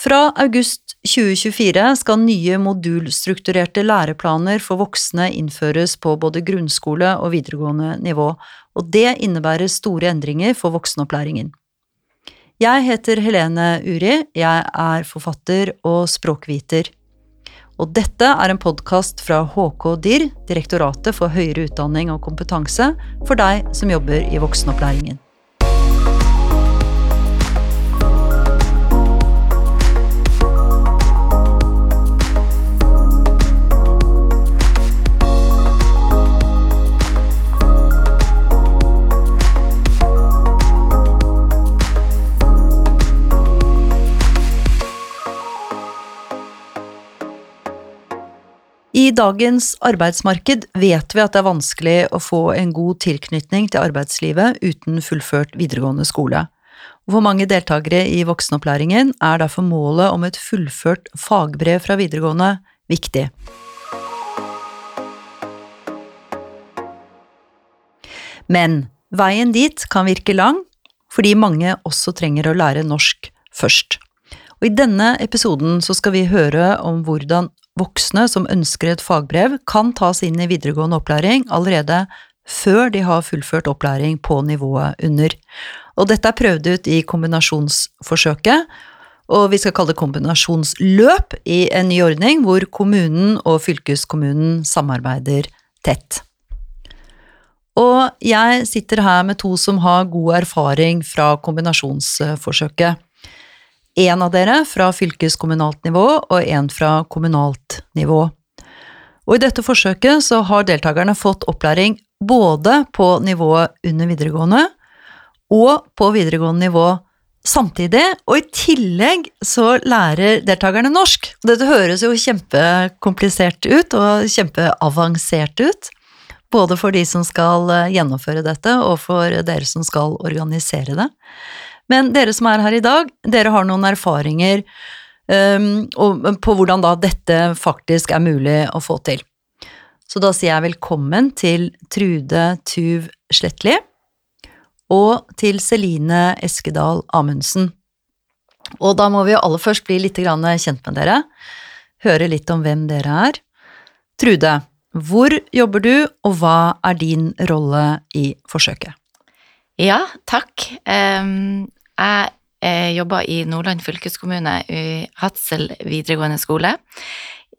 Fra august 2024 skal nye modulstrukturerte læreplaner for voksne innføres på både grunnskole og videregående nivå, og det innebærer store endringer for voksenopplæringen. Jeg heter Helene Uri, jeg er forfatter og språkviter. Og dette er en podkast fra HK DIR, Direktoratet for høyere utdanning og kompetanse, for deg som jobber i voksenopplæringen. I dagens arbeidsmarked vet vi at det er vanskelig å få en god tilknytning til arbeidslivet uten fullført videregående skole. For mange deltakere i voksenopplæringen er derfor målet om et fullført fagbrev fra videregående viktig. Men veien dit kan virke lang, fordi mange også trenger å lære norsk først. Og I denne episoden så skal vi høre om hvordan voksne som ønsker et fagbrev, kan tas inn i videregående opplæring allerede før de har fullført opplæring på nivået under. Og dette er prøvd ut i kombinasjonsforsøket, og vi skal kalle det kombinasjonsløp i en ny ordning hvor kommunen og fylkeskommunen samarbeider tett. Og jeg sitter her med to som har god erfaring fra kombinasjonsforsøket. En av dere fra fylkeskommunalt nivå og en fra kommunalt nivå. Og i dette forsøket så har deltakerne fått opplæring både på nivået under videregående og på videregående nivå samtidig, og i tillegg så lærer deltakerne norsk. Dette høres jo kjempekomplisert ut og kjempeavansert ut. Både for de som skal gjennomføre dette, og for dere som skal organisere det. Men dere som er her i dag, dere har noen erfaringer um, på hvordan da dette faktisk er mulig å få til. Så da sier jeg velkommen til Trude Tuv Slettli og til Celine Eskedal Amundsen. Og da må vi jo aller først bli litt kjent med dere, høre litt om hvem dere er. Trude, hvor jobber du, og hva er din rolle i forsøket? Ja, takk. Jeg eh, jobber i Nordland fylkeskommune, i Hadsel videregående skole,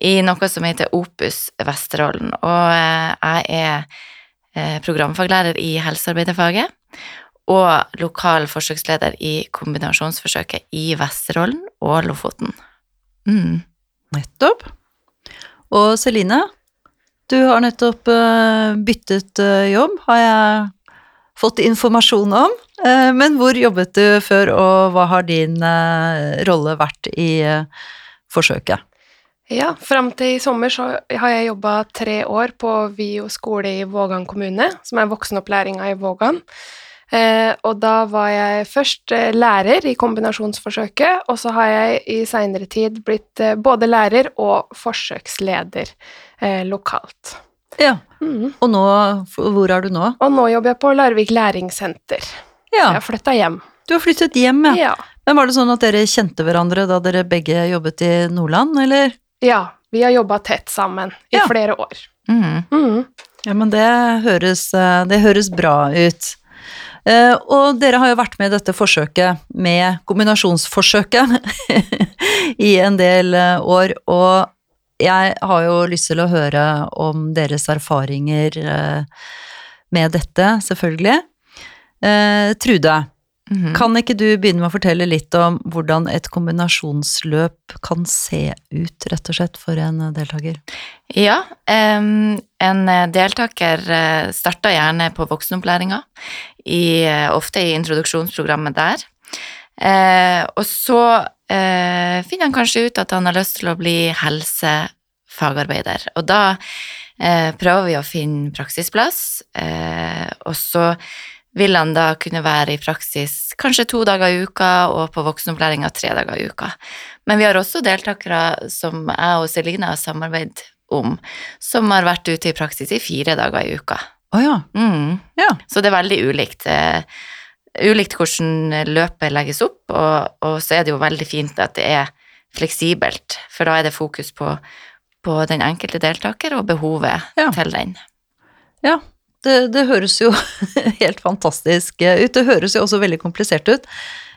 i noe som heter Opus Vesterålen. Og eh, jeg er eh, programfaglærer i helsearbeiderfaget og lokal forsøksleder i kombinasjonsforsøket i Vesterålen og Lofoten. Mm. Nettopp. Og Celine, du har nettopp byttet jobb, har jeg fått informasjon om. Eh, men hvor jobbet du før, og hva har din eh, rolle vært i eh, forsøket? Ja, fram til i sommer så har jeg jobba tre år på VIO skole i Vågan kommune, som er voksenopplæringa i Vågan. Eh, og da var jeg først lærer i kombinasjonsforsøket, og så har jeg i seinere tid blitt både lærer og forsøksleder lokalt. Ja. Mm. Og nå, hvor er du nå? Og nå jobber jeg på Larvik læringssenter. Ja. Jeg har flytta hjem. Du har flyttet hjem, ja. ja. Men var det sånn at dere kjente hverandre da dere begge jobbet i Nordland, eller? Ja, vi har jobba tett sammen i ja. flere år. Mm. Mm. Ja, men det høres, eh, det høres bra ut. Uh, og dere har jo vært med i dette forsøket, med kombinasjonsforsøket, i en del uh, år, og jeg har jo lyst til å høre om deres erfaringer uh, med dette, selvfølgelig. Eh, Trude, mm -hmm. kan ikke du begynne med å fortelle litt om hvordan et kombinasjonsløp kan se ut, rett og slett, for en deltaker? Ja, um, en deltaker starter gjerne på voksenopplæringa, ofte i introduksjonsprogrammet der. Eh, og så eh, finner han kanskje ut at han har lyst til å bli helsefagarbeider. Og da eh, prøver vi å finne praksisplass, eh, og så vil han da kunne være i praksis kanskje to dager i uka, og på voksenopplæringa tre dager i uka. Men vi har også deltakere som jeg og Celine har samarbeidet om, som har vært ute i praksis i fire dager i uka. Oh, ja. Mm. ja. Så det er veldig ulikt. Eh, ulikt hvordan løpet legges opp, og, og, så er det jo veldig fint at det er fleksibelt, for da er det fokus på, på den enkelte deltaker og behovet Ja. til den. Ja, det, det høres jo helt fantastisk ut. Det høres jo også veldig komplisert ut.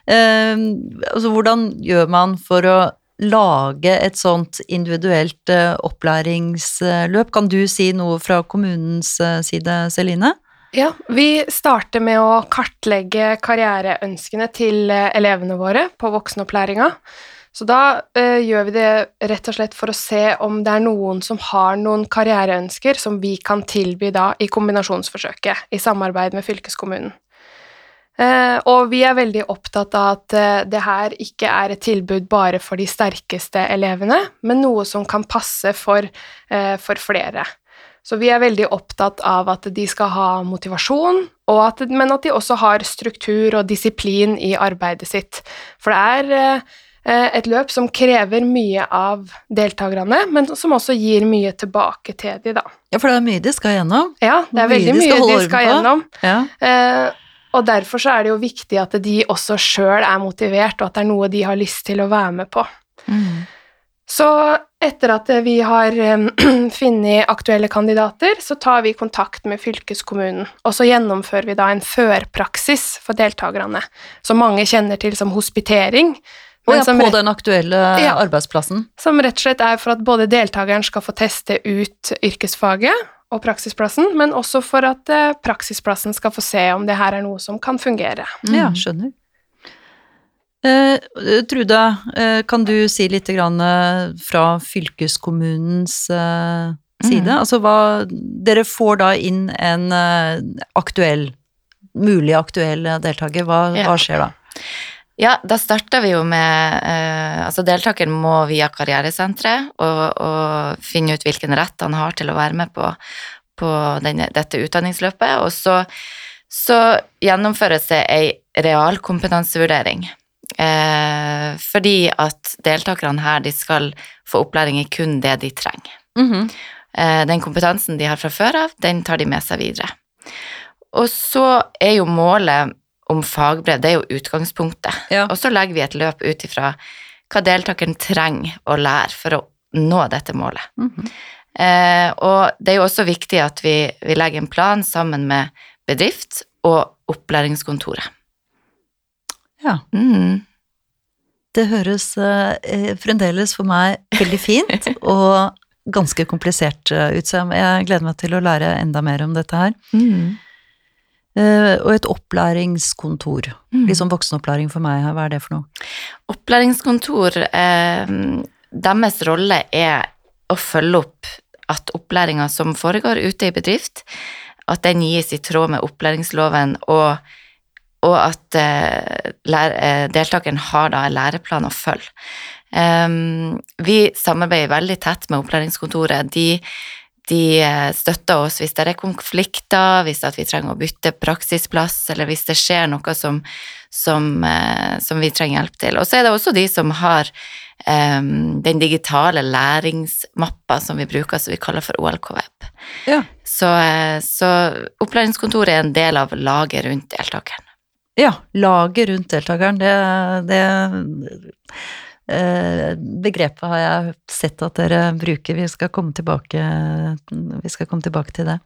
Eh, altså, hvordan gjør man for å lage et sånt individuelt eh, opplæringsløp? Kan du si noe fra kommunens eh, side, Celine? Ja, vi starter med å kartlegge karriereønskene til eh, elevene våre på voksenopplæringa. Så da eh, gjør vi det rett og slett for å se om det er noen som har noen karriereønsker som vi kan tilby da i kombinasjonsforsøket i samarbeid med fylkeskommunen. Eh, og vi er veldig opptatt av at eh, det her ikke er et tilbud bare for de sterkeste elevene, men noe som kan passe for, eh, for flere. Så vi er veldig opptatt av at de skal ha motivasjon, at, men at de også har struktur og disiplin i arbeidet sitt. For det er eh, et løp som krever mye av deltakerne, men som også gir mye tilbake til de, da. Ja, for det er mye de skal gjennom. Ja, det er Mye veldig de skal mye de skal gjennom. Ja. Eh, og derfor så er det jo viktig at de også sjøl er motivert, og at det er noe de har lyst til å være med på. Så etter at vi har eh, funnet aktuelle kandidater, så tar vi kontakt med fylkeskommunen, og så gjennomfører vi da en førpraksis for deltakerne, som mange kjenner til som hospitering. Men ja, som på den aktuelle Ja. arbeidsplassen. som rett og slett er for at både deltakeren skal få teste ut yrkesfaget og praksisplassen, men også for at eh, praksisplassen skal få se om det her er noe som kan fungere. Ja, Mm. skjønner. Eh, Trude, eh, kan du si litt grann, eh, fra fylkeskommunens eh, side? Mm. Altså hva Dere får da inn en eh, aktuell, mulig aktuell deltaker. Hva, Ja. hva skjer da? Ja, da starter vi jo med eh, Altså, deltakeren må via karrieresenteret og, og finne ut hvilken rett han har til å være med på, på denne, dette utdanningsløpet. Og så, så gjennomføres det ei realkompetansevurdering. Eh, fordi at deltakerne her, de skal få opplæring i kun det de trenger. Mhm. Eh, Den kompetansen de har fra før av, den tar de med seg videre. Og så er jo målet om fagbrev, det er jo utgangspunktet. Ja. Og så legger vi et løp ut ifra hva deltakeren trenger å lære for å nå dette målet. Mhm. Eh, og det er jo også viktig at vi, vi legger en plan sammen med bedrift og opplæringskontoret. Ja. Mm. Det høres eh, eh, fremdeles for meg veldig fint og ganske komplisert eh, ut, så jeg gleder meg til å lære enda mer om dette her. Mm. Eh, og et opplæringskontor. Mm. Liksom voksenopplæring for meg, hva er det for noe? Opplæringskontor, eh, deres rolle er å følge opp at opplæringa som foregår ute i bedrift, at den gis i tråd med opplæringsloven, og, og at eh, lær, eh, deltakeren har da en læreplan å følge. Um, vi samarbeider veldig tett med opplæringskontoret. De, de eh, støtter oss hvis det er konflikter, hvis vi trenger å bytte praksisplass, eller hvis det skjer noe som, som, eh, som vi trenger hjelp til. Og så er det også de som har um, den digitale læringsmappa som vi bruker, som vi kaller for OLK Web. Ja. Så, så opplæringskontoret er en del av laget rundt deltakeren. Ja, laget rundt deltakeren, det, det begrepet har jeg sett at dere bruker. Vi skal komme tilbake, vi skal komme tilbake til det.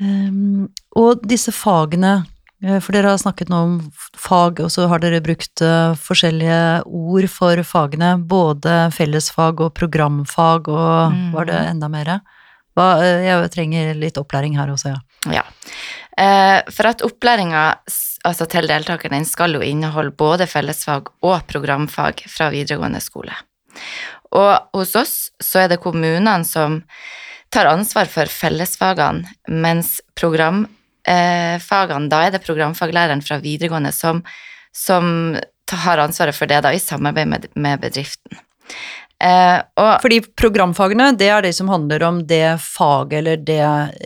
Um, og disse fagene, eh, for dere har snakket nå om fag, og så har dere brukt eh, forskjellige ord for fagene, både fellesfag og programfag, og Mm. var det enda mer? Hva, eh, jeg trenger litt opplæring her også, ja. Ja. Eh, for at opplæringa altså til deltakerne den skal jo inneholde både fellesfag og programfag fra videregående skole. Og hos oss så er det kommunene som tar ansvar for fellesfagene, mens programfagene, da er det programfaglæreren fra videregående som, som har ansvaret for det, da i samarbeid med, med bedriften. Eh, og Fordi programfagene, det er det som handler om det faget eller det,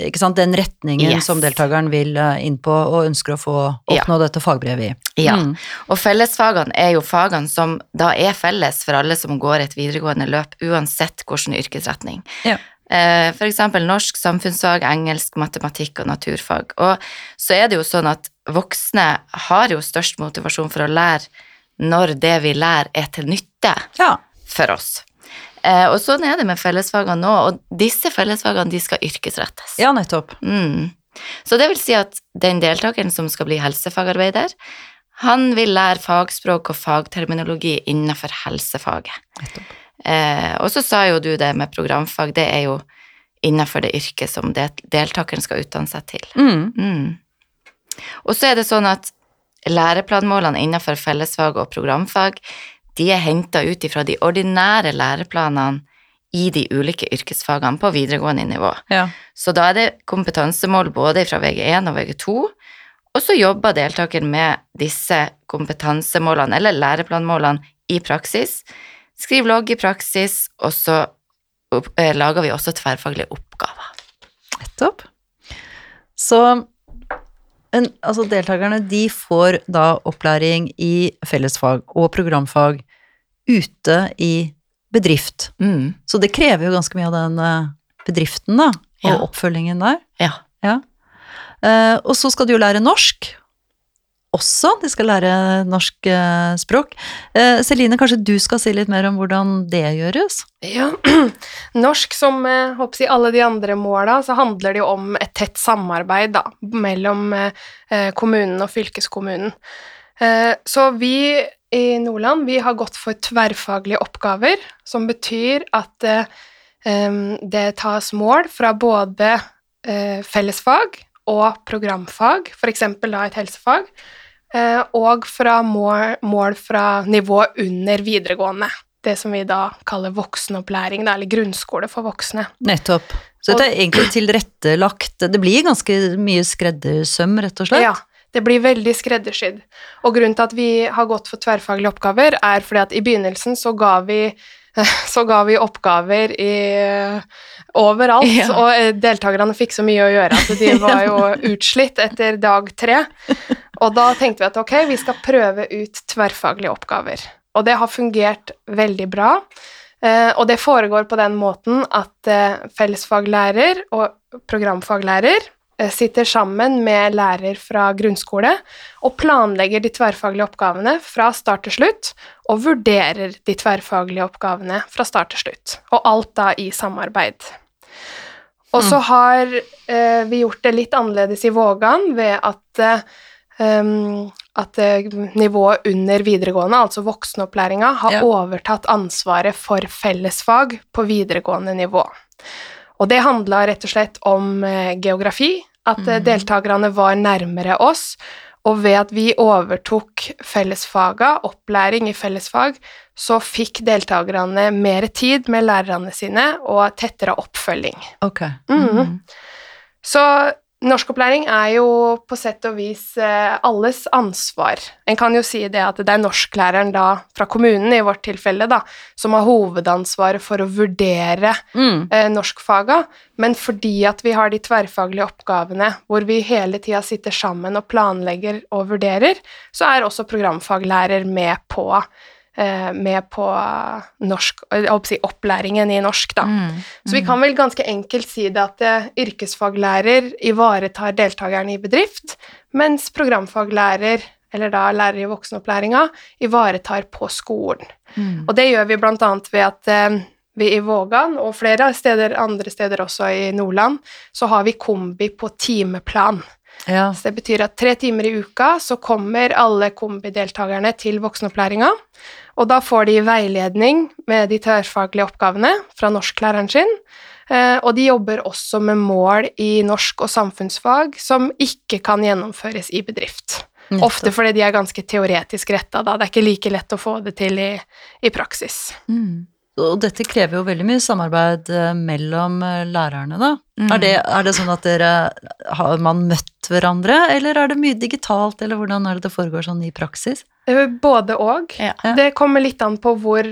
ikke sant, den retningen Yes. som deltakeren vil eh, inn på og ønsker å få oppnå dette fagbrevet i. Ja, Mm. og fellesfagene er jo fagene som da er felles for alle som går et videregående løp, uansett hvilken yrkesretning. Ja. Eh, eksempel norsk, samfunnsfag, engelsk, matematikk og naturfag. Og så er det jo sånn at voksne har jo størst motivasjon for å lære når det vi lærer er til nytte Ja. For oss. Eh, og sånn er det med fellesfagene nå, og disse fellesfagene de skal yrkesrettes. ja, nettopp. Mm. Så det vil si at den deltakeren som skal bli helsefagarbeider, han vil lære fagspråk og fagterminologi innenfor helsefaget. nettopp. Eh, og så sa jo du det med programfag, det er jo innenfor det yrket som del deltakeren skal utdanne seg til. Mm. Mm. Og så er det sånn at læreplanmålene innenfor fellesfag og programfag, de er henta ut ifra de ordinære læreplanene i de ulike yrkesfagene på videregående nivå. Ja. Så da er det kompetansemål både fra VG1 og VG2, og så jobber deltakeren med disse kompetansemålene, eller læreplanmålene, i praksis. Skriv logg i praksis, og så eh, lager vi også tverrfaglige oppgaver. Nettopp. Så en, altså deltakerne de får da opplæring i fellesfag og programfag ute i bedrift. Mm. Så det krever jo ganske mye av den eh, bedriften, da, og Ja. oppfølgingen der. Ja. Ja. Uh, og så skal du jo lære norsk. Også. De skal lære norsk eh, språk. Eh, Celine, kanskje du skal si litt mer om hvordan det gjøres? Ja, norsk som eh, håper jeg, alle de andre måla, så handler det jo om et tett samarbeid da, mellom kommunen og fylkeskommunen. Så vi i Nordland vi har gått for tverrfaglige oppgaver, som betyr at det tas mål fra både fellesfag og programfag, f.eks. da et helsefag, eh, og fra mål, mål fra nivå under videregående det som vi da kaller voksenopplæring, eller grunnskole for voksne. Nettopp. Så dette er egentlig tilrettelagt Det blir ganske mye skreddersøm, rett og slett? Ja, det blir veldig skreddersydd. Og grunnen til at vi har gått for tverrfaglige oppgaver, er fordi at i begynnelsen så ga vi, så ga vi oppgaver i, overalt, Ja. og eh, deltakerne fikk så mye å gjøre at de var jo utslitt etter dag tre. Og da tenkte vi at ok, vi skal prøve ut tverrfaglige oppgaver. Og det har fungert veldig bra. Eh, og det foregår på den måten at eh, fellesfaglærer og programfaglærer eh, sitter sammen med lærer fra grunnskole og planlegger de tverrfaglige oppgavene fra start til slutt, og vurderer de tverrfaglige oppgavene fra start til slutt. Og alt da i samarbeid. Og så har eh, vi gjort det litt annerledes i Vågan ved at eh, at eh, nivået under videregående, altså voksenopplæringa, har Ja. overtatt ansvaret for fellesfag på videregående nivå. Og det handla rett og slett om eh, geografi, at Mhm. deltakerne var nærmere oss, og ved at vi overtok fellesfaga, opplæring i fellesfag, så fikk deltakerne mer tid med lærerne sine og tettere oppfølging. Ok. Mm. Så norskopplæring er jo på sett og vis eh, alles ansvar. En kan jo si det at det er norsklæreren da, fra kommunen i vårt tilfelle, da, som har hovedansvaret for å vurdere Mm. eh, norskfaga, men fordi at vi har de tverrfaglige oppgavene hvor vi hele tida sitter sammen og planlegger og vurderer, så er også programfaglærer med på med på norsk, si opplæringen i norsk, da. Mm. Så vi kan vel ganske enkelt si det at eh, yrkesfaglærer ivaretar deltakerne i bedrift, mens programfaglærer, eller da lærer i voksenopplæringa, ivaretar på skolen. Mm. Og det gjør vi blant annet ved at eh, vi i Vågan, og flere steder, andre steder også i Nordland, så har vi kombi på timeplan. Ja. Så det betyr at tre timer i uka så kommer alle kombideltakerne til voksenopplæringa, og da får de veiledning med de tverrfaglige oppgavene fra norsklæreren sin, eh, og de jobber også med mål i norsk og samfunnsfag som ikke kan gjennomføres i bedrift. nettopp. Ofte fordi de er ganske teoretisk retta, da. Det er ikke like lett å få det til i, i praksis. Mm. Og dette krever jo veldig mye samarbeid eh, mellom eh, lærerne, da. Mm. Er, det, er det sånn at dere har man møtt hverandre, eller er det mye digitalt, eller hvordan er det det foregår sånn i praksis? Eh, Både og. Ja. Det kommer litt an på hvor,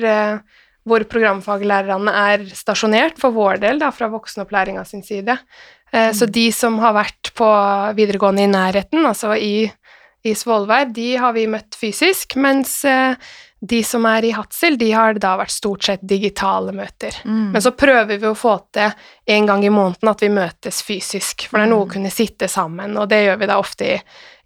hvor programfaglærerne er stasjonert, for vår del, da, fra voksenopplæringa sin side. Så de som har vært på videregående i nærheten, altså i, i Svolvær, de har vi møtt fysisk, mens de som er i Hadsel, de har da vært stort sett digitale møter. Mm. Men så prøver vi å få til en gang i måneden at vi møtes fysisk, for det er noe å kunne sitte sammen, og det gjør vi da ofte i,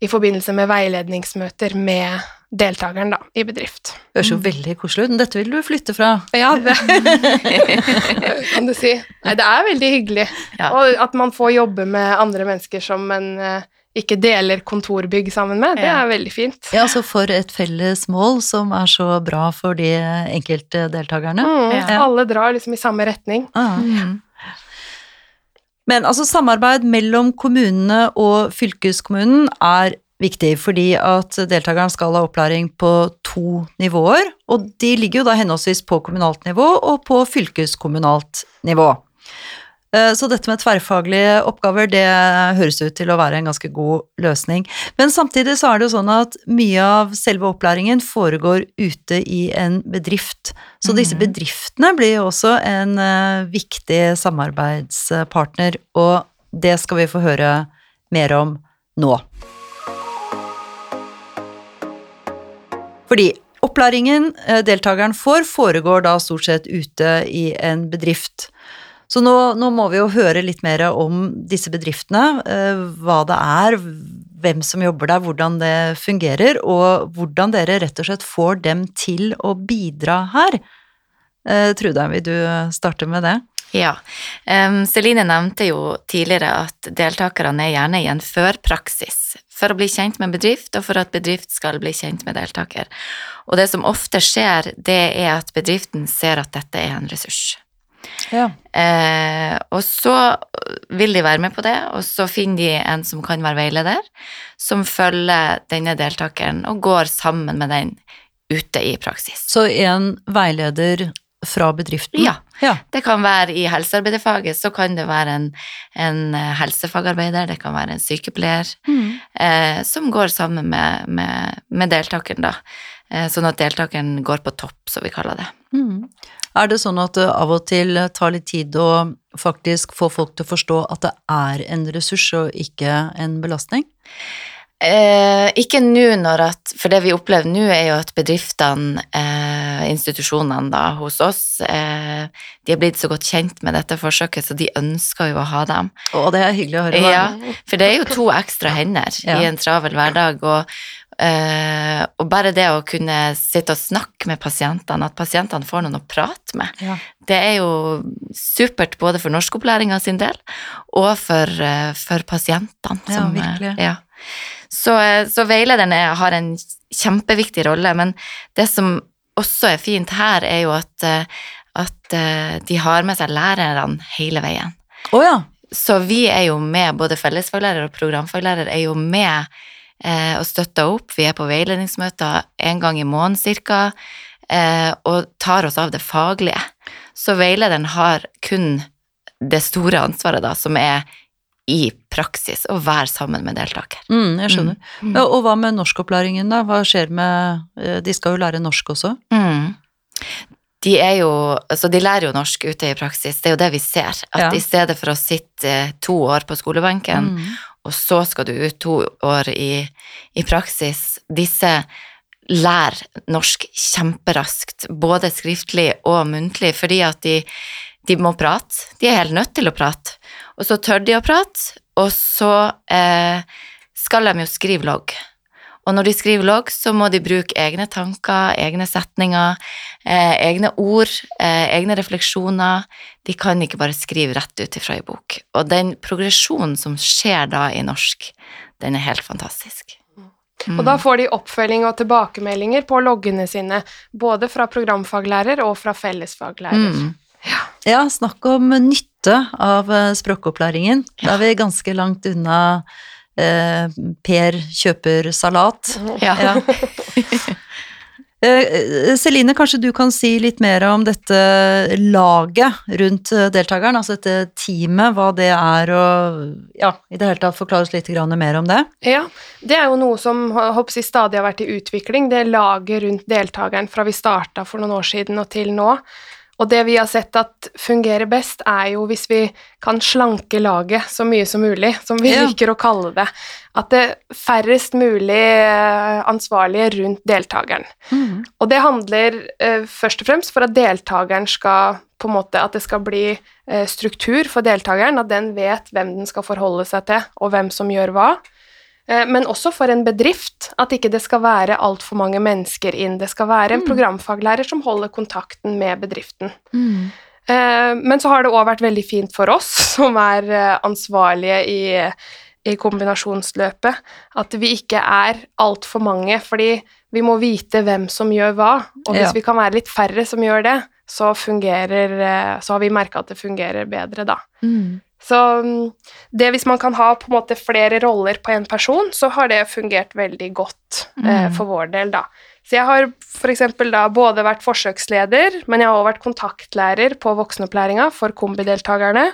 i forbindelse med veiledningsmøter med deltakeren da, i bedrift. Det høres jo veldig koselig ut. Men dette vil du flytte fra. Ja, det kan du si. Nei, det er veldig hyggelig. Ja. Og at man får jobbe med andre mennesker som en eh, ikke deler kontorbygg sammen med, det Ja. er veldig fint. Ja, altså for et felles mål som er så bra for de enkelte deltakerne. Mm, Ja. Alle drar liksom i samme retning. Ah. Mm. Men altså samarbeid mellom kommunene og fylkeskommunen er viktig, fordi at deltakeren skal ha opplæring på to nivåer, og de ligger jo da henholdsvis på kommunalt nivå og på fylkeskommunalt nivå. Eh, Så dette med tverrfaglige oppgaver, det høres ut til å være en ganske god løsning. Men samtidig så er det jo sånn at mye av selve opplæringen foregår ute i en bedrift. Så disse Mhm. bedriftene blir jo også en eh, viktig samarbeidspartner, og det skal vi få høre mer om nå. Fordi opplæringen eh, deltakeren får, foregår da stort sett ute i en bedrift. Så nå, nå må vi jo høre litt mer om disse bedriftene, eh, hva det er, hvem som jobber der, hvordan det fungerer, og hvordan dere rett og slett får dem til å bidra her. Eh, Trude, vil du starte med det? Ja. Um, Celine nevnte jo tidligere at deltakerne er gjerne i en førpraksis for å bli kjent med bedrift, og for at bedrift skal bli kjent med deltaker. Og det som ofte skjer, det er at bedriften ser at dette er en ressurs. Ja. Eh, og så vil de være med på det, og så finner de en som kan være veileder, som følger denne deltakeren og går sammen med den ute i praksis. Så en veileder fra bedriften? Ja. ja. Det kan være i helsearbeiderfaget, så kan det være en, en eh, helsefagarbeider, det kan være en sykepleier, eh, som går sammen med, med, med deltakeren, da. Eh, sånn at deltakeren går på topp, som vi kaller det. Mm. Er det sånn at det av og til tar litt tid å faktisk få folk til å forstå at det er en ressurs og ikke en belastning? Eh, ikke nå når at For det vi opplever nå, er jo at bedriftene, eh, institusjonene da, hos oss, eh, de er blitt så godt kjent med dette forsøket, så de ønsker jo å ha dem. Å, det er hyggelig å høre. Ja, for det er jo to ekstra hender Ja. i en travel hverdag, og, eh, og bare det å kunne sitte og snakke med pasientene, at pasientene får noen å prate med, Ja. det er jo supert både for norskopplæringa sin del og for, eh, for pasientene. Ja, som, eh, virkelig. Ja. Så, eh, så veilederen er- har en kjempeviktig rolle, men det som også er fint her, er jo at, eh, at eh, de har med seg lærerne hele veien. Oh, ja. Så vi er jo med, både fellesfaglærer og programfaglærer er jo med eh, og støtter opp. Vi er på veiledningsmøter en gang i måneden cirka, eh, og tar oss av det faglige. Så veilederen har kun det store ansvaret, da, som er i praksis, å være sammen med deltaker. Mm, jeg skjønner. Mm. Ja, og hva med norskopplæringen, da? Hva skjer med eh, De skal jo lære norsk også? Mm. De er jo Altså, de lærer jo norsk ute i praksis, det er jo det vi ser. At Ja. i stedet for å sitte eh, to år på skolebenken, Mm. og så skal du ut to år i, i praksis. Disse lærer norsk kjemperaskt, både skriftlig og muntlig, fordi at de, de må prate. De er helt nødt til å prate. Og så tør de å prate, og så eh, skal de jo skrive logg. Og når de skriver logg, så må de bruke egne tanker, egne setninger, eh, egne ord, eh, egne refleksjoner. De kan ikke bare skrive rett ut ifra ei bok. Og den progresjonen som skjer da i norsk, den er helt fantastisk. Mm. Og da får de oppfølging og tilbakemeldinger på loggene sine, både fra programfaglærer og fra fellesfaglærer. Mm. Ja, snakk om nytte av eh, språkopplæringen. Da er vi ganske langt unna eh, Per kjøper salat. Ja. Ja. Eh, Celine, kanskje du kan si litt mer om dette laget rundt eh, deltakeren, altså dette teamet, hva det er, og ja, i det hele tatt forklare oss litt grann mer om det. Ja, det er jo noe som jeg, stadig har vært i utvikling, det laget rundt deltakeren fra vi starta for noen år siden og til nå. Og det vi har sett at fungerer best, er jo hvis vi kan slanke laget så mye som mulig, som vi Ja. liker å kalle det. At det er færrest mulig eh, ansvarlige rundt deltakeren. Og det handler eh, først og fremst for at deltakeren skal på en måte, at det skal bli eh, struktur for deltakeren, at den vet hvem den skal forholde seg til, og hvem som gjør hva. Eh, Men også for en bedrift, at ikke det skal være altfor mange mennesker inn. Det skal være en Mm. programfaglærer som holder kontakten med bedriften. Mm. Men så har det òg vært veldig fint for oss som er eh, ansvarlige i, i kombinasjonsløpet, at vi ikke er altfor mange, fordi vi må vite hvem som gjør hva. Og hvis Ja. vi kan være litt færre som gjør det, så, fungerer, eh, så har vi merka at det fungerer bedre, da. Så mm, det hvis man kan ha på en måte flere roller på en person, så har det fungert veldig godt eh, Mm. for vår del, da. Så jeg har f.eks. da både vært forsøksleder, men jeg har også vært kontaktlærer på voksenopplæringa for kombideltakerne.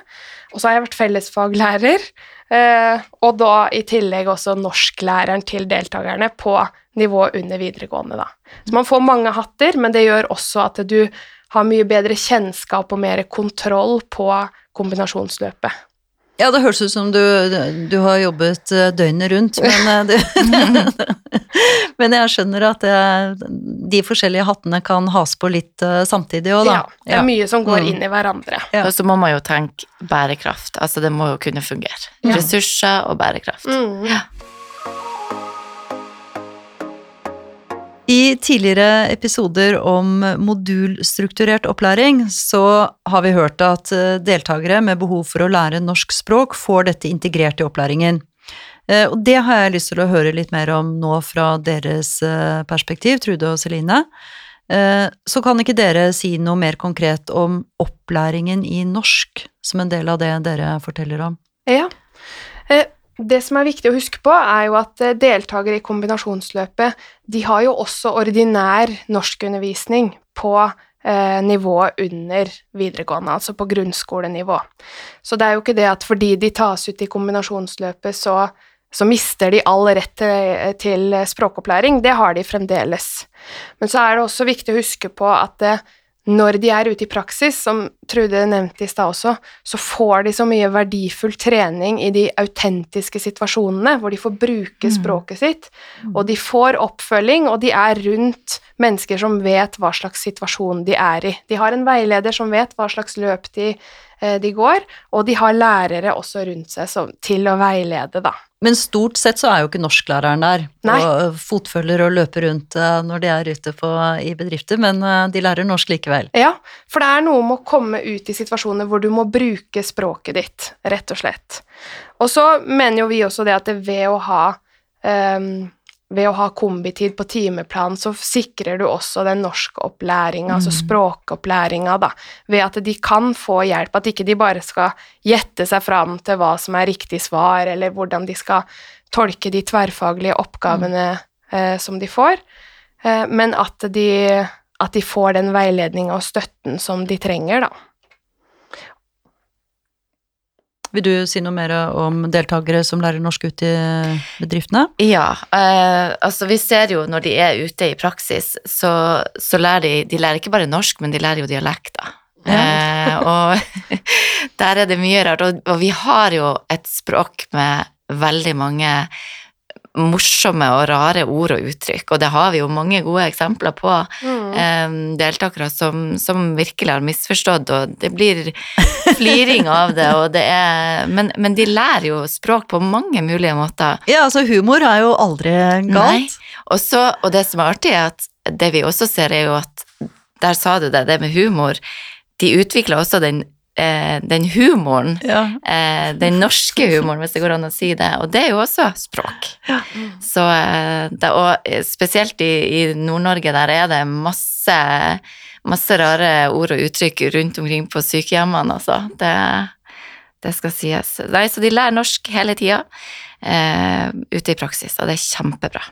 Og så har jeg vært fellesfaglærer, eh, og da i tillegg også norsklæreren til deltakerne på nivå under videregående, da. Så man får mange hatter, men det gjør også at du har mye bedre kjennskap og mer kontroll på kombinasjonsløpet. Ja, det høres ut som du, du har jobbet eh, døgnet rundt, men, eh, du, men jeg skjønner at det, de forskjellige hattene kan has på litt eh, samtidig òg, da. Ja, det er mye som går Mm. inn i hverandre. Ja. Og så må man jo tenke bærekraft. Altså det må jo kunne fungere. Ja. Ressurser og bærekraft. Mm. I tidligere episoder om modulstrukturert opplæring så har vi hørt at eh, deltakere med behov for å lære norsk språk får dette integrert i opplæringen. Eh, Og det har jeg lyst til å høre litt mer om nå fra deres eh, perspektiv, Trude og Celine. Så kan ikke dere si noe mer konkret om opplæringen i norsk som en del av det dere forteller om? Ja. Eh, Det som er viktig å huske på, er jo at eh, deltakere i kombinasjonsløpet, de har jo også ordinær norskundervisning på eh, nivået under videregående, altså på grunnskolenivå. Så det er jo ikke det at fordi de tas ut i kombinasjonsløpet, så, så mister de all rett til, til språkopplæring. Det har de fremdeles. Men så er det også viktig å huske på at eh, når de er ute i praksis, som Trude nevnte i stad også, så får de så mye verdifull trening i de autentiske situasjonene, hvor de får bruke Mm. språket sitt, og de får oppfølging, og de er rundt mennesker som vet hva slags situasjon de er i. De har en veileder som vet hva slags løp de, eh, de går, og de har lærere også rundt seg som, til å veilede, da. Men stort sett så er jo ikke norsklæreren der Nei. og fotfølger og løper rundt eh, når de er ute på, i bedrifter, men eh, de lærer norsk likevel. Ja, for det er noe med å komme ut i situasjoner hvor du må bruke språket ditt, rett og slett. Og så mener jo vi også det at det ved å ha ehm, ved å ha kombitid på timeplan, så sikrer du også den norskopplæringa, altså språkopplæringa, da, ved at de kan få hjelp, at ikke de bare skal gjette seg fram til hva som er riktig svar, eller hvordan de skal tolke de tverrfaglige oppgavene eh, som de får, eh, men at de, at de får den veiledninga og støtten som de trenger, da. Vil du si noe mer om deltakere som lærer norsk ute i bedriftene? Ja, eh, altså vi ser jo når de er ute i praksis, så, så lærer de De lærer ikke bare norsk, men de lærer jo dialekter. Eh, og der er det mye rart. Og, og vi har jo et språk med veldig mange morsomme og rare ord og uttrykk, og det har vi jo mange gode eksempler på. eh, deltakere som, som virkelig har misforstått, og det blir fliring av det, det er men, men de lærer jo språk på mange mulige måter. Ja, altså humor er jo aldri galt. Og, så, og det som er artig, er at det vi også ser, er jo at Der sa du det, det med humor. De utvikler også den, eh, den humoren. Ja. Eh, den norske humoren, hvis det går an å si det. Og det er jo også språk. Så, eh, det, og spesielt i, i Nord-Norge, der er det masse, masse rare ord og uttrykk rundt omkring på sykehjemmene, altså. Det, det skal sies. Nei, så de lærer norsk hele tida eh, ute i praksis, og det er kjempebra.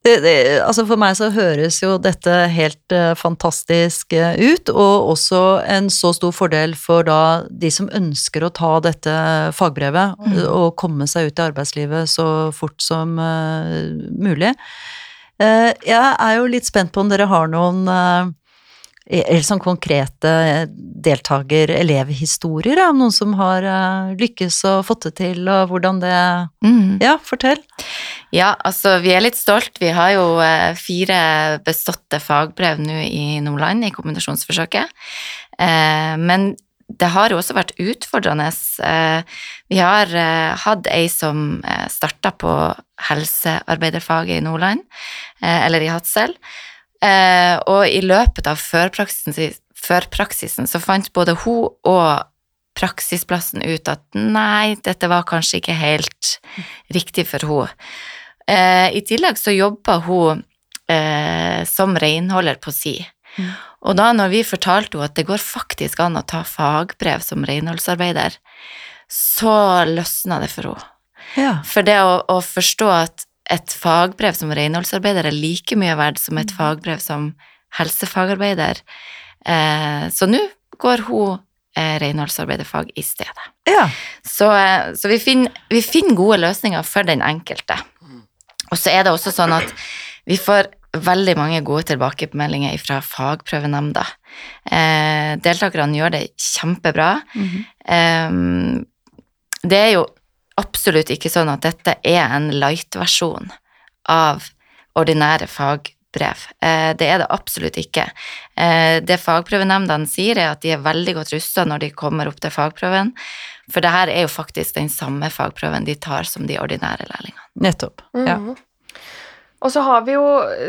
Det, det, altså for meg så høres jo dette helt uh, fantastisk uh, ut, og også en så stor fordel for da de som ønsker å ta dette fagbrevet Mm. og komme seg ut i arbeidslivet så fort som eh, mulig. Jeg er jo litt spent på om dere har noen uh, eller sånn konkrete deltaker-elevhistorier, om noen som har eh, lykkes og fått det til, og hvordan det Mm. Ja, fortell. Ja, altså vi er litt stolt. Vi har jo eh, fire beståtte fagbrev nå i Nordland i kombinasjonsforsøket. Eh, men det har jo også vært utfordrende. Eh, vi har eh, hatt ei som eh, starta på helsearbeiderfaget i Nordland, eller i Hadsel. Og i løpet av førpraksisen, førpraksisen så fant både hun og praksisplassen ut at nei, dette var kanskje ikke helt riktig for henne. I tillegg så jobba hun som renholder på si. Mm. Og da når vi fortalte henne at det går faktisk an å ta fagbrev som renholdsarbeider, så løsna det for henne. Ja. For det å, å, forstå at et fagbrev som renholdsarbeider er like mye verdt som et mm. fagbrev som helsefagarbeider. Eh, så nå går hun eh, renholdsarbeiderfag i stedet. Ja. Så, eh, så vi, finner, vi finner gode løsninger for den enkelte. Og så er det også sånn at vi får veldig mange gode tilbakemeldinger fra fagprøvenemnda. Eh, deltakerne gjør det kjempebra. Mm -hmm. eh, det er jo absolutt ikke sånn at dette er en light-versjon av ordinære fagbrev. Eh, det er det absolutt ikke. Eh, det fagprøvenemndene sier, er at de er veldig godt rusta når de kommer opp til fagprøven, for det her er jo faktisk den samme fagprøven de tar som de ordinære lærlingene. Nettopp. Ja. Mm -hmm. Og så har vi jo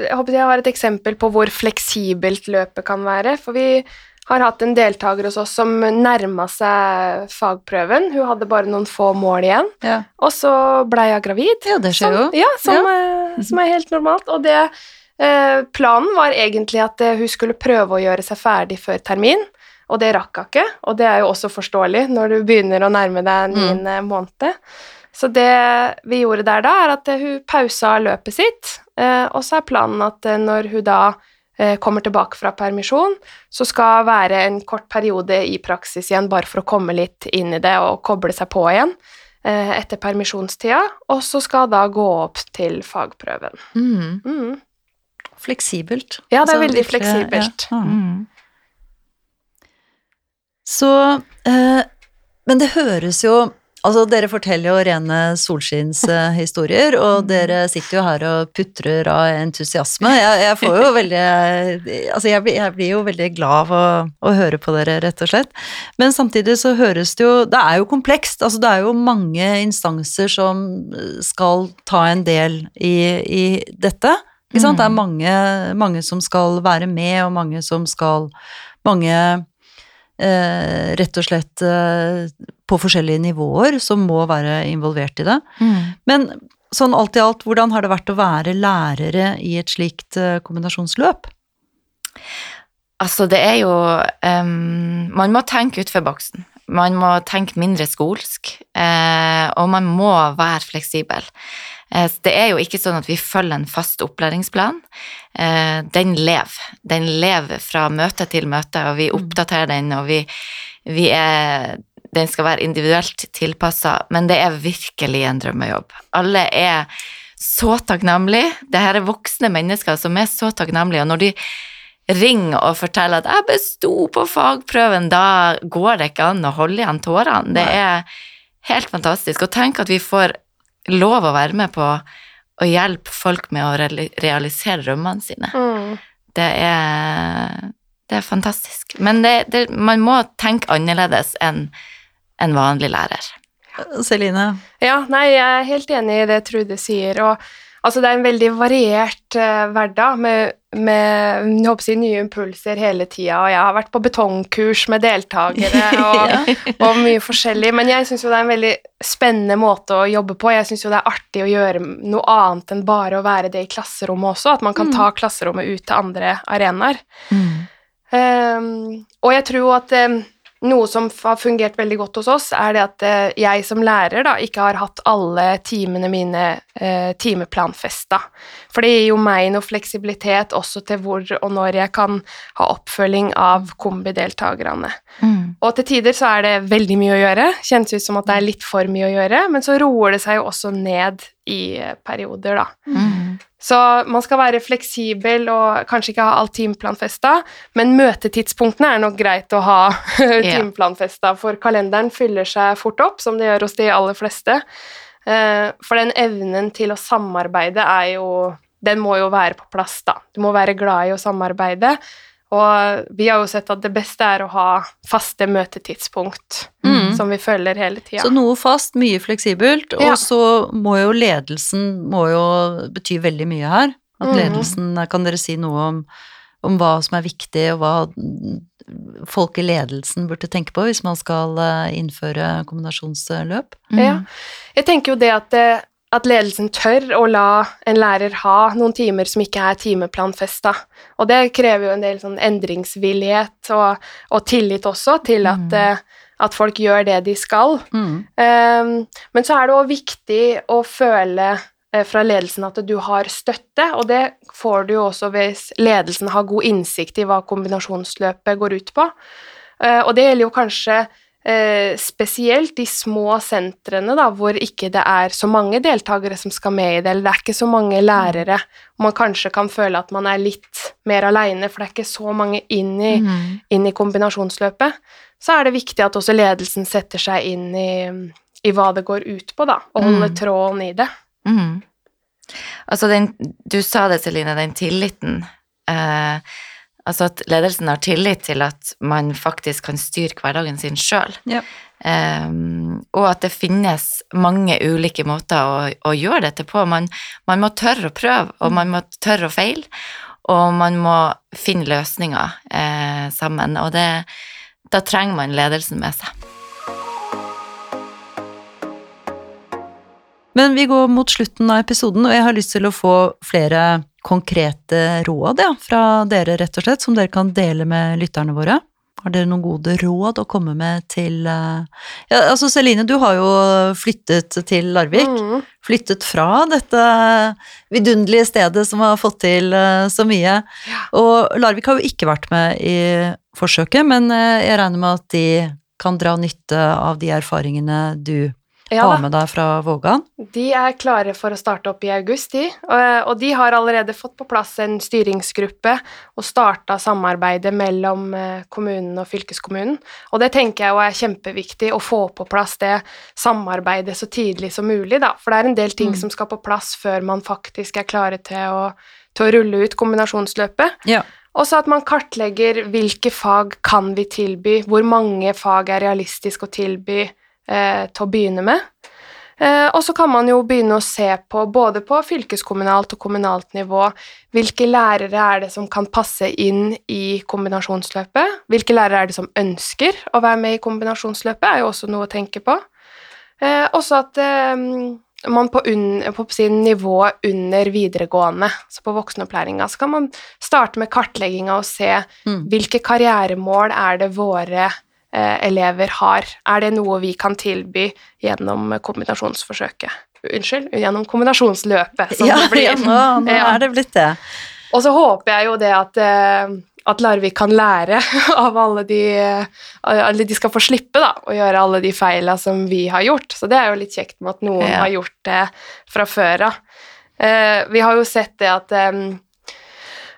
Jeg håper jeg har et eksempel på hvor fleksibelt løpet kan være. For vi har hatt en deltaker hos oss som nærma seg fagprøven. Hun hadde bare noen få mål igjen. Ja. Og så blei hun gravid. Ja, det skjer jo. Ja, som, ja. Er, som, er helt normalt. Og det eh, Planen var egentlig at eh, hun skulle prøve å gjøre seg ferdig før termin, og det rakk hun ikke. Og det er jo også forståelig når du begynner å nærme deg niende mm. måned. Så det vi gjorde der da, er at hun pausa løpet sitt, eh, og så er planen at eh, når hun da eh, kommer tilbake fra permisjon, så skal være en kort periode i praksis igjen, bare for å komme litt inn i det og koble seg på igjen etter permisjonstida, og så skal da gå opp til fagprøven. Mm. Mm. Fleksibelt. Ja, det er altså, veldig fleksibelt. Ja. Mm. Så eh, Men det høres jo Altså, dere forteller jo rene solskinnshistorier, og mm. dere sitter jo her og putrer av entusiasme. Jeg, jeg får jo veldig Altså, jeg blir, jeg blir jo veldig glad av å, å, høre på dere, rett og slett. Men samtidig så høres det jo Det er jo komplekst. Altså, det er jo mange instanser som skal ta en del i, i dette. Ikke sant? Det er mm. mange, mange som skal være med, og mange som skal Mange eh, rett og slett eh, på forskjellige nivåer som må være involvert i det. Mm. Men sånn alt i alt, hvordan har det vært å være lærere i et slikt eh, kombinasjonsløp? Altså, det er jo um, Man må tenke utenfor boksen. Man må tenke mindre skolsk, eh, og man må være fleksibel. Eh, det er jo ikke sånn at vi følger en fast opplæringsplan. Eh, den lever. Den lever fra møte til møte, og vi mm. oppdaterer den, og vi, vi er den skal være individuelt tilpassa, men det er virkelig en drømmejobb. Alle er så takknemlige. Det her er voksne mennesker som er så takknemlige, og når de ringer og forteller at 'jeg besto på fagprøven', da går det ikke an å holde igjen tårene. Det er helt fantastisk. Og tenk at vi får lov å være med på å hjelpe folk med å realisere drømmene sine. Mm. Det, er, det er fantastisk. Men det, det, man må tenke annerledes enn en vanlig lærer. Celine? Ja, nei, jeg er helt enig i det Trude sier. og Altså, det er en veldig variert uh, hverdag med, med jeg håper si, nye impulser hele tida, og jeg har vært på betongkurs med deltakere og, ja. og mye forskjellig, men jeg syns jo det er en veldig spennende måte å jobbe på. Jeg syns jo det er artig å gjøre noe annet enn bare å være det i klasserommet også, at man kan mm. ta klasserommet ut til andre arenaer. Mm. Um, og jeg tror at um, noe som har fungert veldig godt hos oss, er det at eh, jeg som lærer da ikke har hatt alle timene mine eh, timeplanfesta. For det gir jo meg noe fleksibilitet også til hvor og når jeg kan ha oppfølging av kombideltakerne. Mm. Og til tider så er det veldig mye å gjøre, kjennes ut som at det er litt for mye å gjøre, men så roer det seg jo også ned i eh, perioder, da. Mm. Så man skal være fleksibel og kanskje ikke ha alt timeplanfesta, men møtetidspunktene er nok greit å ha timeplanfesta, for kalenderen fyller seg fort opp, som det gjør hos de aller fleste. Eh, for den evnen til å samarbeide er jo Den må jo være på plass, da. Du må være glad i å samarbeide, Og vi har jo sett at det beste er å ha faste møtetidspunkt Mm. som vi følger hele tida. Så noe fast, mye fleksibelt, og så må jo ledelsen må jo bety veldig mye her. At Mhm. ledelsen Kan dere si noe om, om hva som er viktig, og hva folk i ledelsen burde tenke på hvis man skal eh, innføre kombinasjonsløp? Mm. Ja. Jeg tenker jo det at, eh, at ledelsen tør å la en lærer ha noen timer som ikke er timeplanfesta. Og det krever jo en del sånn endringsvillighet og, og tillit også til at, Mm. eh, at folk gjør det de skal. Mm. Um, men så er det òg viktig å føle eh, fra ledelsen at du har støtte, og det får du jo også hvis ledelsen har god innsikt i hva kombinasjonsløpet går ut på. Eh, og det gjelder jo kanskje eh, spesielt de små sentrene, da, hvor ikke det er så mange deltakere som skal med i det, eller det er ikke så mange lærere, man kanskje kan føle at man er litt mer aleine, for det er ikke så mange inn i, Mm. inn i kombinasjonsløpet, så er det viktig at også ledelsen setter seg inn i, i hva det går ut på, da, og holder Mm. tråden i det. Mm. Altså, den, du sa det, Celine, den tilliten. Eh, altså at ledelsen har tillit til at man faktisk kan styre hverdagen sin sjøl. Ja. Um, og at det finnes mange ulike måter å, å gjøre dette på. Man, man må tørre å prøve, og man må tørre å feile. Og man må finne løsninger eh, sammen, og det, da trenger man ledelsen med seg. Men vi går mot slutten av episoden, og jeg har lyst til å få flere konkrete råd ja, fra dere, rett og slett, som dere kan dele med lytterne våre. Har dere noen gode råd å komme med til eh, Ja, altså Celine, du har jo flyttet til Larvik. Mm. Flyttet fra dette vidunderlige stedet som har fått til eh, så mye. Og Larvik har jo ikke vært med i forsøket, men eh, jeg regner med at de kan dra nytte av de erfaringene du Ja, har med deg fra Vågan. De er klare for å starte opp i august, de. Og, og de har allerede fått på plass en styringsgruppe og starta samarbeidet mellom eh, kommunen og fylkeskommunen. Og det tenker jeg er kjempeviktig, å få på plass det samarbeidet så tidlig som mulig, da. For det er en del ting Mm. som skal på plass før man faktisk er klare til å, til å rulle ut kombinasjonsløpet. Ja. Også at man kartlegger hvilke fag kan vi tilby, hvor mange fag er realistisk å tilby eh, til å begynne med. Eh, og så kan man jo begynne å se på, både på fylkeskommunalt og kommunalt nivå, hvilke lærere er det som kan passe inn i kombinasjonsløpet? Hvilke lærere er det som ønsker å være med i kombinasjonsløpet, er jo også noe å tenke på. Eh, også at eh, man på, un, på sin nivå under videregående, så på voksenopplæringa, så kan man starte med kartlegginga og se Mm. hvilke karrieremål er det våre elever har. Er det noe vi kan tilby gjennom kombinasjonsforsøket? Unnskyld, gjennom kombinasjonsløpet, som ja, det blir. ja, nå, nå Ja. er det blitt det. Og så håper jeg jo det at, eh, at Larvik kan lære av alle de Eller de skal få slippe da, å gjøre alle de feila som vi har gjort. Så det er jo litt kjekt med at noen Ja. har gjort det fra før av. Eh, vi har jo sett det at eh,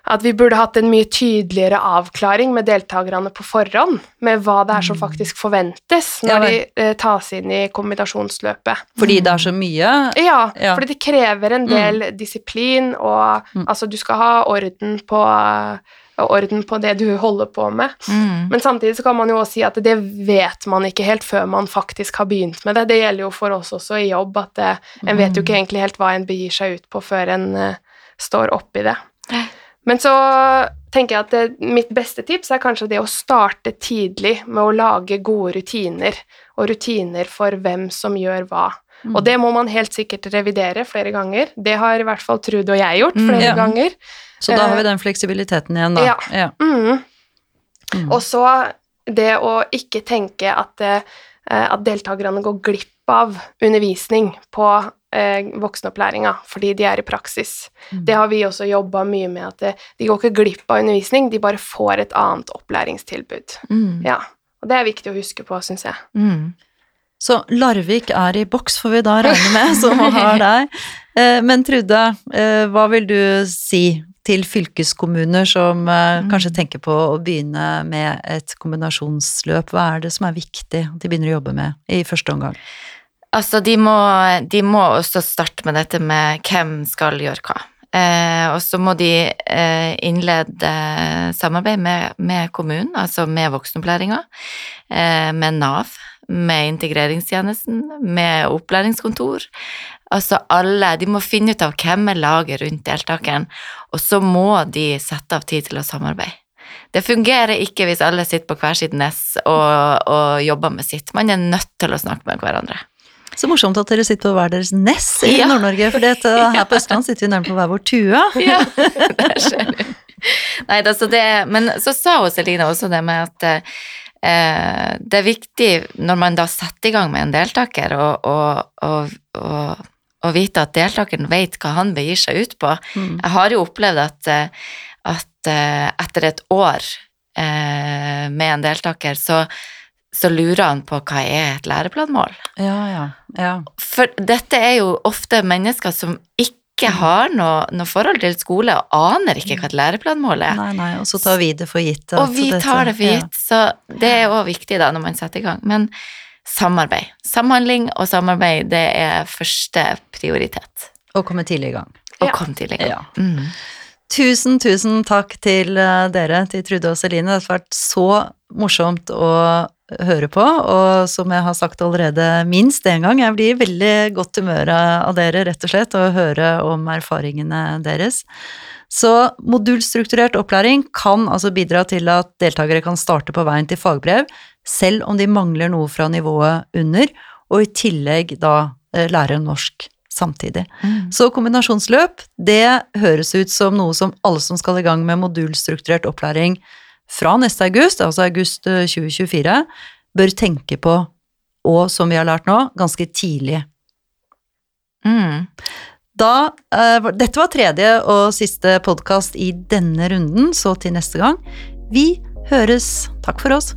at vi burde hatt en mye tydeligere avklaring med deltakerne på forhånd, med hva det er som faktisk forventes Mm. Ja når de eh, tas inn i kombinasjonsløpet. Fordi det er så mye. Ja, Ja. fordi det krever en del disiplin, og Mm. altså du skal ha orden på, orden på det du holder på med. Mm. Men samtidig så kan man jo også si at det vet man ikke helt før man faktisk har begynt med det. Det gjelder jo for oss også i jobb, at eh, en vet jo ikke egentlig helt hva en begir seg ut på før en uh, står oppi det. Men så tenker jeg at det, mitt beste tips er kanskje det å starte tidlig med å lage gode rutiner, og rutiner for hvem som gjør hva. Mm. Og det må man helt sikkert revidere flere ganger. Det har i hvert fall Trude og jeg gjort Mm, flere ja. ganger. Så da har vi den fleksibiliteten igjen, da. Ja. Ja. Mm. Mm. Og så det å ikke tenke at, eh, at deltakerne går glipp av undervisning på eh, voksenopplæringa fordi de er i praksis. Mm. Det har vi også jobba mye med, at eh, de går ikke glipp av undervisning, de bare får et annet opplæringstilbud. Mm. Ja, og det er viktig å huske på, syns jeg. Mm. Så Larvik er i boks, får vi da regne med, som har deg. Eh, Men Trude, eh, hva vil du si til fylkeskommuner som Mm. kanskje tenker på å begynne med et kombinasjonsløp? Hva er det som er viktig at de begynner å jobbe med i første omgang? Altså, de må, de må også starte med dette med hvem skal gjøre hva. Eh, og så må de eh, innlede samarbeid med, med kommunen, altså med voksenopplæringa, eh, med Nav, med integreringstjenesten, med opplæringskontor. Altså alle, De må finne ut av hvem er laget rundt deltakeren, og så må de sette av tid til å samarbeide. Det fungerer ikke hvis alle sitter på hver sitt nes og, og jobber med sitt. Man er nødt til å snakke med hverandre. Så morsomt at dere sitter på hver deres nes i Ja. Nord-Norge, for dette, her på Østland sitter vi nærmere på hver vår tue. Ja, det skjer. Nei, altså det, men så sa også Celine også det med at eh, det er viktig når man da setter i gang med en deltaker, og, og, og, og vite at deltakeren vet hva han begir seg ut på. Mm. Jeg har jo opplevd at, eh, at eh, etter et år eh, med en deltaker, så, så lurer han på hva er et læreplanmål. Ja, ja, ja. For dette er jo ofte mennesker som ikke Mm. har noe, noe forhold til skole, og aner ikke hva et læreplanmål er. Nei, nei, og så tar vi det for gitt. Og vi dette- tar det for ja. gitt, så det er òg viktig da når man setter i gang. Men samarbeid. Samhandling og samarbeid, det er første prioritet. Og komme tidlig i gang. Og Ja. komme tidlig i gang. Ja. Mm. Tusen, tusen takk til eh, dere, til Trude og Celine. Det har vært så morsomt å høre på, og som jeg har sagt allerede minst én gang, jeg blir veldig godt humør av dere, rett og slett, å høre om erfaringene deres. Så modulstrukturert opplæring kan altså bidra til at deltakere kan starte på veien til fagbrev, selv om de mangler noe fra nivået under, og i tillegg da eh, lære norsk samtidig. Mm. Så kombinasjonsløp, det høres ut som noe som alle som skal i gang med modulstrukturert opplæring fra neste august, altså august eh, 2024, bør tenke på, og som vi har lært nå, ganske tidlig. Mm. Da, uh, dette var tredje og siste podkast i denne runden, så til neste gang. Vi høres. Takk for oss.